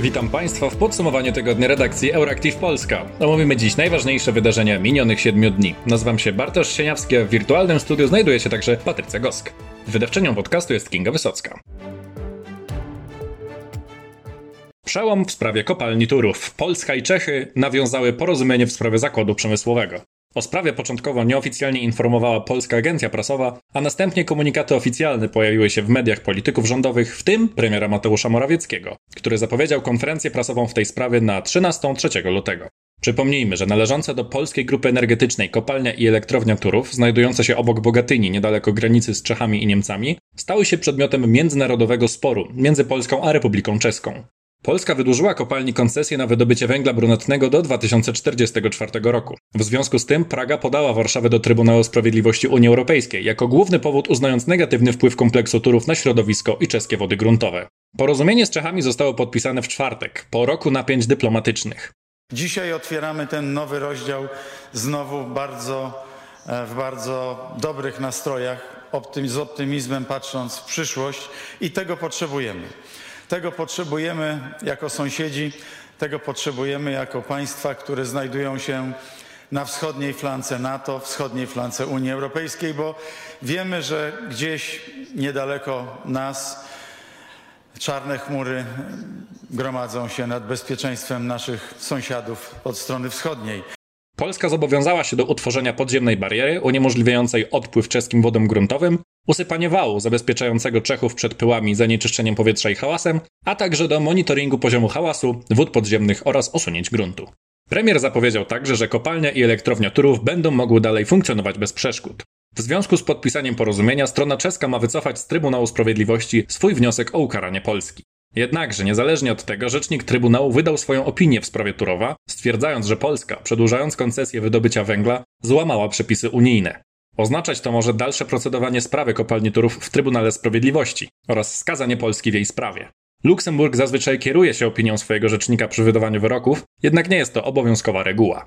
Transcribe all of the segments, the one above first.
Witam Państwa w podsumowaniu tygodnia redakcji Euractiv Polska. Omówimy dziś najważniejsze wydarzenia minionych siedmiu dni. Nazywam się Bartosz Sieniawski, a w wirtualnym studiu znajduje się także Patrycja Gosk. Wydawczynią podcastu jest Kinga Wysocka. Przełom w sprawie kopalni Turów. Polska i Czechy nawiązały porozumienie w sprawie zakładu przemysłowego. O sprawie początkowo nieoficjalnie informowała polska agencja prasowa, a następnie komunikaty oficjalne pojawiły się w mediach polityków rządowych, w tym premiera Mateusza Morawieckiego, który zapowiedział konferencję prasową w tej sprawie na 13-3 lutego. Przypomnijmy, że należące do polskiej grupy energetycznej kopalnia i elektrownia Turów, znajdujące się obok Bogatyni, niedaleko granicy z Czechami i Niemcami, stały się przedmiotem międzynarodowego sporu między Polską a Republiką Czeską. Polska wydłużyła kopalni koncesję na wydobycie węgla brunatnego do 2044 roku. W związku z tym Praga podała Warszawę do Trybunału Sprawiedliwości Unii Europejskiej jako główny powód uznając negatywny wpływ kompleksu Turów na środowisko i czeskie wody gruntowe. Porozumienie z Czechami zostało podpisane w czwartek, po roku napięć dyplomatycznych. Dzisiaj otwieramy ten nowy rozdział znowu bardzo, e, w bardzo dobrych nastrojach, z optymizmem patrząc w przyszłość i tego potrzebujemy. Tego potrzebujemy jako sąsiedzi, tego potrzebujemy jako państwa, które znajdują się na wschodniej flance NATO, wschodniej flance Unii Europejskiej, bo wiemy, że gdzieś niedaleko nas czarne chmury gromadzą się nad bezpieczeństwem naszych sąsiadów od strony wschodniej. Polska zobowiązała się do utworzenia podziemnej bariery uniemożliwiającej odpływ czeskim wodom gruntowym, usypanie wału zabezpieczającego Czechów przed pyłami, zanieczyszczeniem powietrza i hałasem, a także do monitoringu poziomu hałasu, wód podziemnych oraz osunięć gruntu. Premier zapowiedział także, że kopalnia i elektrownia Turów będą mogły dalej funkcjonować bez przeszkód. W związku z podpisaniem porozumienia strona czeska ma wycofać z Trybunału Sprawiedliwości swój wniosek o ukaranie Polski. Jednakże, niezależnie od tego, rzecznik Trybunału wydał swoją opinię w sprawie Turowa, stwierdzając, że Polska, przedłużając koncesję wydobycia węgla, złamała przepisy unijne. Oznaczać to może dalsze procedowanie sprawy kopalni Turów w Trybunale Sprawiedliwości oraz skazanie Polski w jej sprawie. Luksemburg zazwyczaj kieruje się opinią swojego rzecznika przy wydawaniu wyroków, jednak nie jest to obowiązkowa reguła.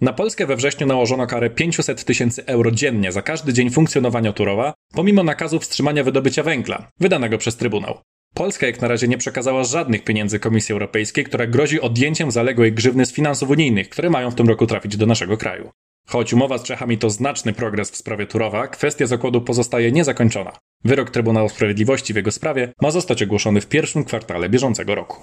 Na Polskę we wrześniu nałożono karę 500 tysięcy euro dziennie za każdy dzień funkcjonowania Turowa, pomimo nakazu wstrzymania wydobycia węgla, wydanego przez Trybunał. Polska jak na razie nie przekazała żadnych pieniędzy Komisji Europejskiej, która grozi odjęciem zaległej grzywny z finansów unijnych, które mają w tym roku trafić do naszego kraju. Choć umowa z Czechami to znaczny progres w sprawie Turowa, kwestia zakładu pozostaje niezakończona. Wyrok Trybunału Sprawiedliwości w jego sprawie ma zostać ogłoszony w pierwszym kwartale bieżącego roku.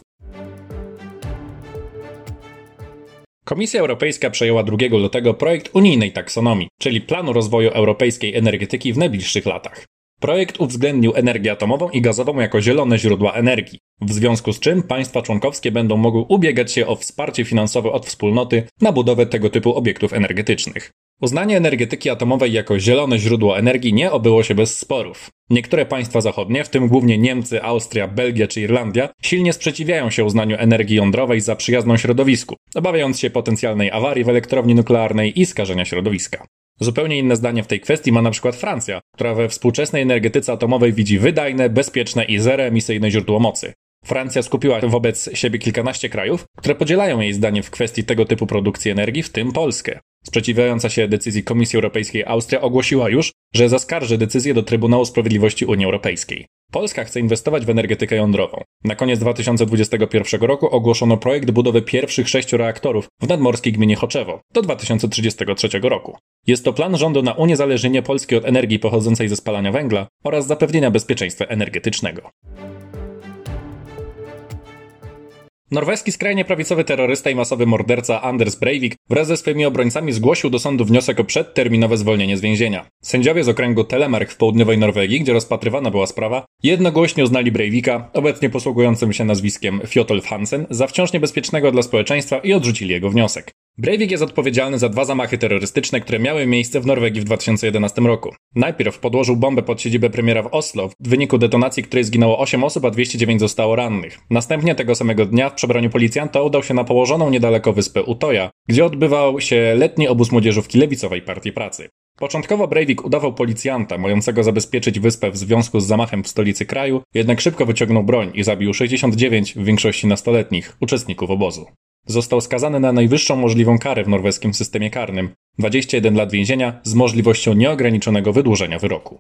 Komisja Europejska przejęła 2 lutego projekt unijnej taksonomii, czyli planu rozwoju europejskiej energetyki w najbliższych latach. Projekt uwzględnił energię atomową i gazową jako zielone źródła energii, w związku z czym państwa członkowskie będą mogły ubiegać się o wsparcie finansowe od wspólnoty na budowę tego typu obiektów energetycznych. Uznanie energetyki atomowej jako zielone źródło energii nie obyło się bez sporów. Niektóre państwa zachodnie, w tym głównie Niemcy, Austria, Belgia czy Irlandia, silnie sprzeciwiają się uznaniu energii jądrowej za przyjazną środowisku, obawiając się potencjalnej awarii w elektrowni nuklearnej i skażenia środowiska. Zupełnie inne zdanie w tej kwestii ma na przykład Francja, która we współczesnej energetyce atomowej widzi wydajne, bezpieczne i zeroemisyjne źródło mocy. Francja skupiła wobec siebie kilkanaście krajów, które podzielają jej zdanie w kwestii tego typu produkcji energii, w tym Polskę. Sprzeciwiająca się decyzji Komisji Europejskiej Austria ogłosiła już, że zaskarży decyzję do Trybunału Sprawiedliwości Unii Europejskiej. Polska chce inwestować w energetykę jądrową. Na koniec 2021 roku ogłoszono projekt budowy pierwszych sześciu reaktorów w nadmorskiej gminie Choczewo do 2033 roku. Jest to plan rządu na uniezależnienie Polski od energii pochodzącej ze spalania węgla oraz zapewnienia bezpieczeństwa energetycznego. Norweski skrajnie prawicowy terrorysta i masowy morderca Anders Breivik wraz ze swoimi obrońcami zgłosił do sądu wniosek o przedterminowe zwolnienie z więzienia. Sędziowie z okręgu Telemark w południowej Norwegii, gdzie rozpatrywana była sprawa, jednogłośnie uznali Breivika, obecnie posługującym się nazwiskiem Fjotolf Hansen, za wciąż niebezpiecznego dla społeczeństwa i odrzucili jego wniosek. Breivik jest odpowiedzialny za dwa zamachy terrorystyczne, które miały miejsce w Norwegii w 2011 roku. Najpierw podłożył bombę pod siedzibę premiera w Oslo, w wyniku detonacji której zginęło 8 osób, a 209 zostało rannych. Następnie tego samego dnia w przebraniu policjanta udał się na położoną niedaleko wyspę Utoja, gdzie odbywał się letni obóz młodzieżówki lewicowej Partii Pracy. Początkowo Breivik udawał policjanta, mającego zabezpieczyć wyspę w związku z zamachem w stolicy kraju, jednak szybko wyciągnął broń i zabił 69, w większości nastoletnich, uczestników obozu. Został skazany na najwyższą możliwą karę w norweskim systemie karnym 21 lat więzienia z możliwością nieograniczonego wydłużenia wyroku.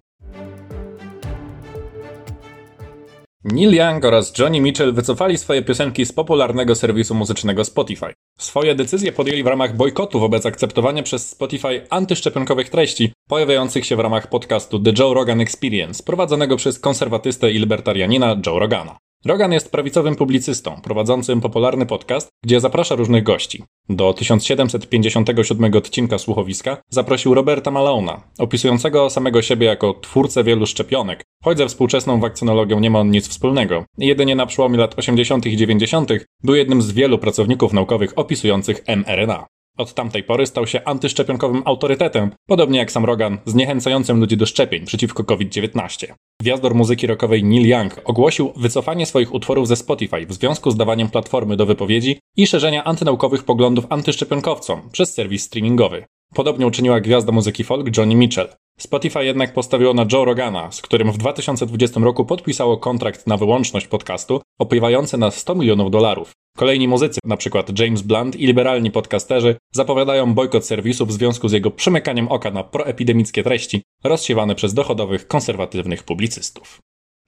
Neil Young oraz Johnny Mitchell wycofali swoje piosenki z popularnego serwisu muzycznego Spotify. Swoje decyzje podjęli w ramach bojkotu wobec akceptowania przez Spotify antyszczepionkowych treści pojawiających się w ramach podcastu The Joe Rogan Experience, prowadzonego przez konserwatystę i libertarianina Joe Rogana. Rogan jest prawicowym publicystą, prowadzącym popularny podcast, gdzie zaprasza różnych gości. Do 1757 odcinka słuchowiska zaprosił Roberta Malona, opisującego samego siebie jako twórcę wielu szczepionek, choć ze współczesną wakcynologią nie ma on nic wspólnego. Jedynie na przełomie lat 80. i 90. był jednym z wielu pracowników naukowych opisujących mRNA. Od tamtej pory stał się antyszczepionkowym autorytetem, podobnie jak sam Rogan, zniechęcającym ludzi do szczepień przeciwko COVID-19. Gwiazdor muzyki rockowej Neil Young ogłosił wycofanie swoich utworów ze Spotify w związku z dawaniem platformy do wypowiedzi i szerzenia antynaukowych poglądów antyszczepionkowcom przez serwis streamingowy. Podobnie uczyniła gwiazda muzyki folk Johnny Mitchell. Spotify jednak postawiło na Joe Rogana, z którym w 2020 roku podpisało kontrakt na wyłączność podcastu opiewający na 100 milionów dolarów. Kolejni muzycy, np. James Blunt i liberalni podcasterzy, zapowiadają bojkot serwisu w związku z jego przymykaniem oka na proepidemickie treści rozsiewane przez dochodowych, konserwatywnych publicystów.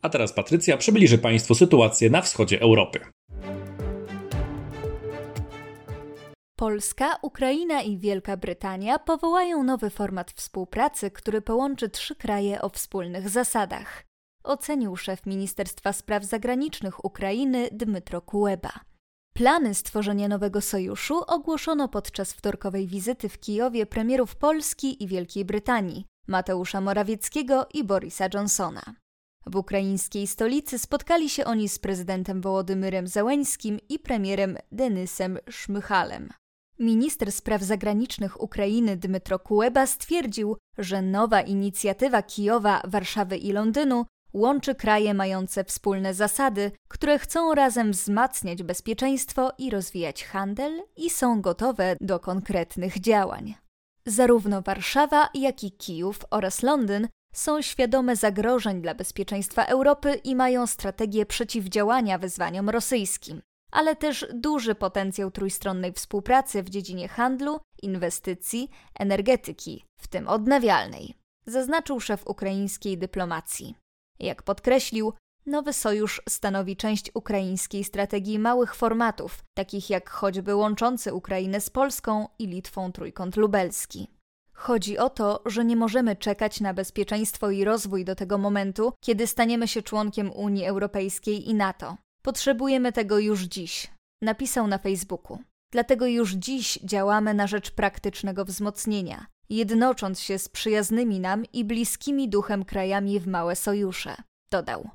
A teraz Patrycja przybliży Państwu sytuację na wschodzie Europy. Polska, Ukraina i Wielka Brytania powołają nowy format współpracy, który połączy trzy kraje o wspólnych zasadach. Ocenił szef Ministerstwa Spraw Zagranicznych Ukrainy Dmytro Kuleba. Plany stworzenia nowego sojuszu ogłoszono podczas wtorkowej wizyty w Kijowie premierów Polski i Wielkiej Brytanii Mateusza Morawieckiego i Borisa Johnsona. W ukraińskiej stolicy spotkali się oni z prezydentem Wołodymyrem Załęskim i premierem Denysem Szmychalem. Minister spraw zagranicznych Ukrainy Dmytro Kuleba stwierdził, że nowa inicjatywa Kijowa, Warszawy i Londynu łączy kraje mające wspólne zasady, które chcą razem wzmacniać bezpieczeństwo i rozwijać handel i są gotowe do konkretnych działań. Zarówno Warszawa, jak i Kijów oraz Londyn są świadome zagrożeń dla bezpieczeństwa Europy i mają strategię przeciwdziałania wyzwaniom rosyjskim, ale też duży potencjał trójstronnej współpracy w dziedzinie handlu, inwestycji, energetyki, w tym odnawialnej, zaznaczył szef ukraińskiej dyplomacji. Jak podkreślił, nowy sojusz stanowi część ukraińskiej strategii małych formatów, takich jak choćby łączący Ukrainę z Polską i Litwą trójkąt lubelski. Chodzi o to, że nie możemy czekać na bezpieczeństwo i rozwój do tego momentu, kiedy staniemy się członkiem Unii Europejskiej i NATO. Potrzebujemy tego już dziś, napisał na Facebooku. Dlatego już dziś działamy na rzecz praktycznego wzmocnienia, jednocząc się z przyjaznymi nam i bliskimi duchem krajami w małe sojusze, dodał.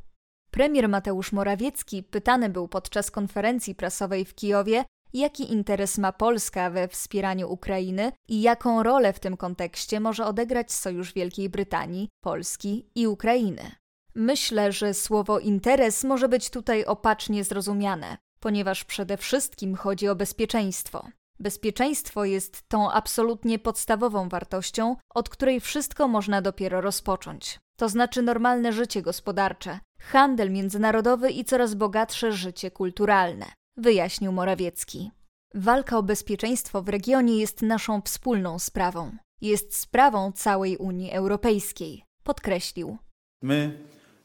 Premier Mateusz Morawiecki pytany był podczas konferencji prasowej w Kijowie, jaki interes ma Polska we wspieraniu Ukrainy i jaką rolę w tym kontekście może odegrać Sojusz Wielkiej Brytanii, Polski i Ukrainy. Myślę, że słowo interes może być tutaj opacznie zrozumiane, ponieważ przede wszystkim chodzi o bezpieczeństwo. Bezpieczeństwo jest tą absolutnie podstawową wartością, od której wszystko można dopiero rozpocząć. To znaczy normalne życie gospodarcze, handel międzynarodowy i coraz bogatsze życie kulturalne, wyjaśnił Morawiecki. Walka o bezpieczeństwo w regionie jest naszą wspólną sprawą. Jest sprawą całej Unii Europejskiej, podkreślił. My,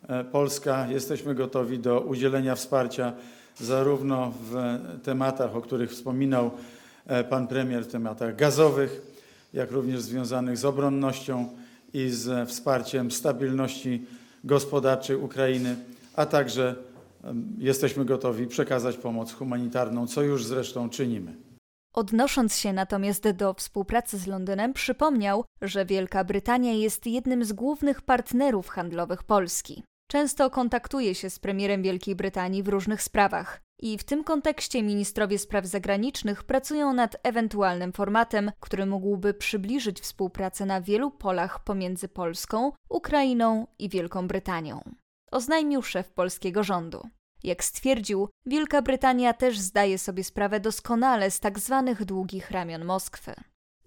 e, Polska, jesteśmy gotowi do udzielenia wsparcia zarówno w tematach, o których wspominał pan premier w tematach gazowych, jak również związanych z obronnością i z wsparciem stabilności gospodarczej Ukrainy, a także jesteśmy gotowi przekazać pomoc humanitarną, co już zresztą czynimy. Odnosząc się natomiast do współpracy z Londynem, przypomniał, że Wielka Brytania jest jednym z głównych partnerów handlowych Polski. Często kontaktuje się z premierem Wielkiej Brytanii w różnych sprawach. I w tym kontekście ministrowie spraw zagranicznych pracują nad ewentualnym formatem, który mógłby przybliżyć współpracę na wielu polach pomiędzy Polską, Ukrainą i Wielką Brytanią. Oznajmił szef polskiego rządu. Jak stwierdził, Wielka Brytania też zdaje sobie sprawę doskonale z tak zwanych długich ramion Moskwy.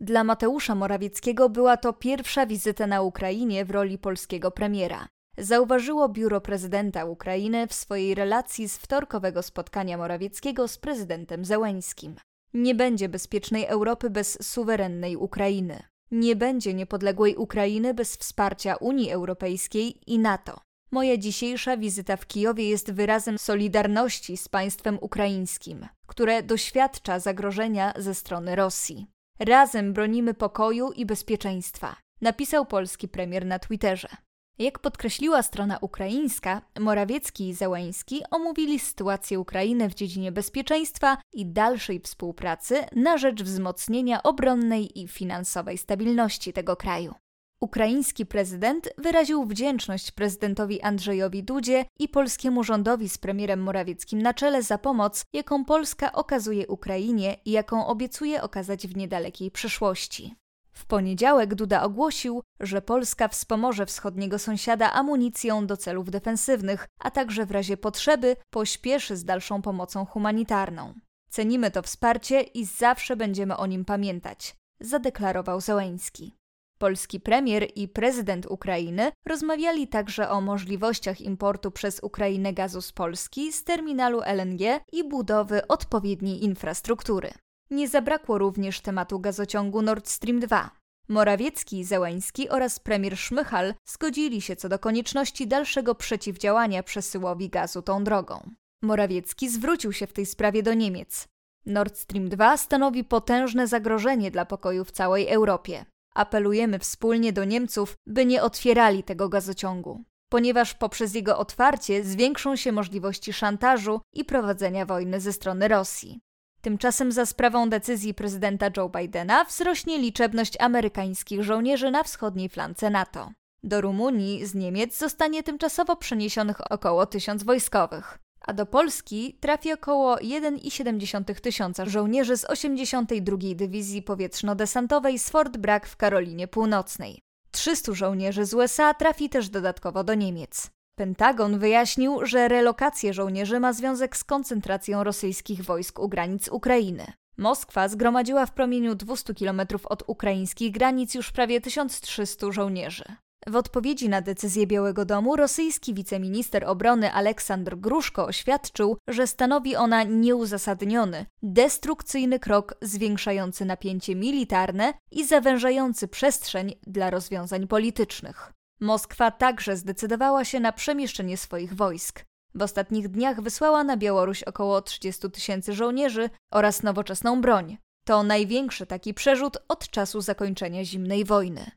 Dla Mateusza Morawieckiego była to pierwsza wizyta na Ukrainie w roli polskiego premiera zauważyło biuro prezydenta Ukrainy w swojej relacji z wtorkowego spotkania Morawieckiego z prezydentem Zełęńskim. Nie będzie bezpiecznej Europy bez suwerennej Ukrainy. Nie będzie niepodległej Ukrainy bez wsparcia Unii Europejskiej i NATO. Moja dzisiejsza wizyta w Kijowie jest wyrazem solidarności z państwem ukraińskim, które doświadcza zagrożenia ze strony Rosji. Razem bronimy pokoju i bezpieczeństwa, napisał polski premier na Twitterze. Jak podkreśliła strona ukraińska, Morawiecki i Załański omówili sytuację Ukrainy w dziedzinie bezpieczeństwa i dalszej współpracy na rzecz wzmocnienia obronnej i finansowej stabilności tego kraju. Ukraiński prezydent wyraził wdzięczność prezydentowi Andrzejowi Dudzie i polskiemu rządowi z premierem Morawieckim na czele za pomoc, jaką Polska okazuje Ukrainie i jaką obiecuje okazać w niedalekiej przyszłości. W poniedziałek Duda ogłosił, że Polska wspomoże wschodniego sąsiada amunicją do celów defensywnych, a także w razie potrzeby pośpieszy z dalszą pomocą humanitarną. Cenimy to wsparcie i zawsze będziemy o nim pamiętać, zadeklarował Zełęński. Polski premier i prezydent Ukrainy rozmawiali także o możliwościach importu przez Ukrainę gazu z Polski z terminalu LNG i budowy odpowiedniej infrastruktury. Nie zabrakło również tematu gazociągu Nord Stream 2. Morawiecki, Zełański oraz premier Szmychal zgodzili się co do konieczności dalszego przeciwdziałania przesyłowi gazu tą drogą. Morawiecki zwrócił się w tej sprawie do Niemiec. Nord Stream 2 stanowi potężne zagrożenie dla pokoju w całej Europie. Apelujemy wspólnie do Niemców, by nie otwierali tego gazociągu, ponieważ poprzez jego otwarcie zwiększą się możliwości szantażu i prowadzenia wojny ze strony Rosji. Tymczasem za sprawą decyzji prezydenta Joe Bidena wzrośnie liczebność amerykańskich żołnierzy na wschodniej flance NATO. Do Rumunii z Niemiec zostanie tymczasowo przeniesionych około tysiąc wojskowych a do Polski trafi około 1,7 tysiąca żołnierzy z 82. Dywizji Powietrzno-Desantowej z Fort Bragg w Karolinie Północnej. 300 żołnierzy z USA trafi też dodatkowo do Niemiec. Pentagon wyjaśnił, że relokacja żołnierzy ma związek z koncentracją rosyjskich wojsk u granic Ukrainy. Moskwa zgromadziła w promieniu 200 km od ukraińskich granic już prawie 1300 żołnierzy. W odpowiedzi na decyzję Białego Domu rosyjski wiceminister obrony Aleksandr Gruszko oświadczył, że stanowi ona nieuzasadniony, destrukcyjny krok zwiększający napięcie militarne i zawężający przestrzeń dla rozwiązań politycznych. Moskwa także zdecydowała się na przemieszczenie swoich wojsk. W ostatnich dniach wysłała na Białoruś około 30 tysięcy żołnierzy oraz nowoczesną broń. To największy taki przerzut od czasu zakończenia zimnej wojny.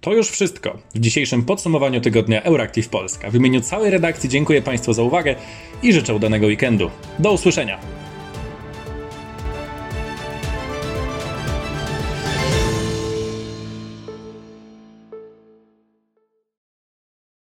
To już wszystko w dzisiejszym podsumowaniu tygodnia Euractiv Polska. W imieniu całej redakcji dziękuję Państwu za uwagę i życzę udanego weekendu. Do usłyszenia!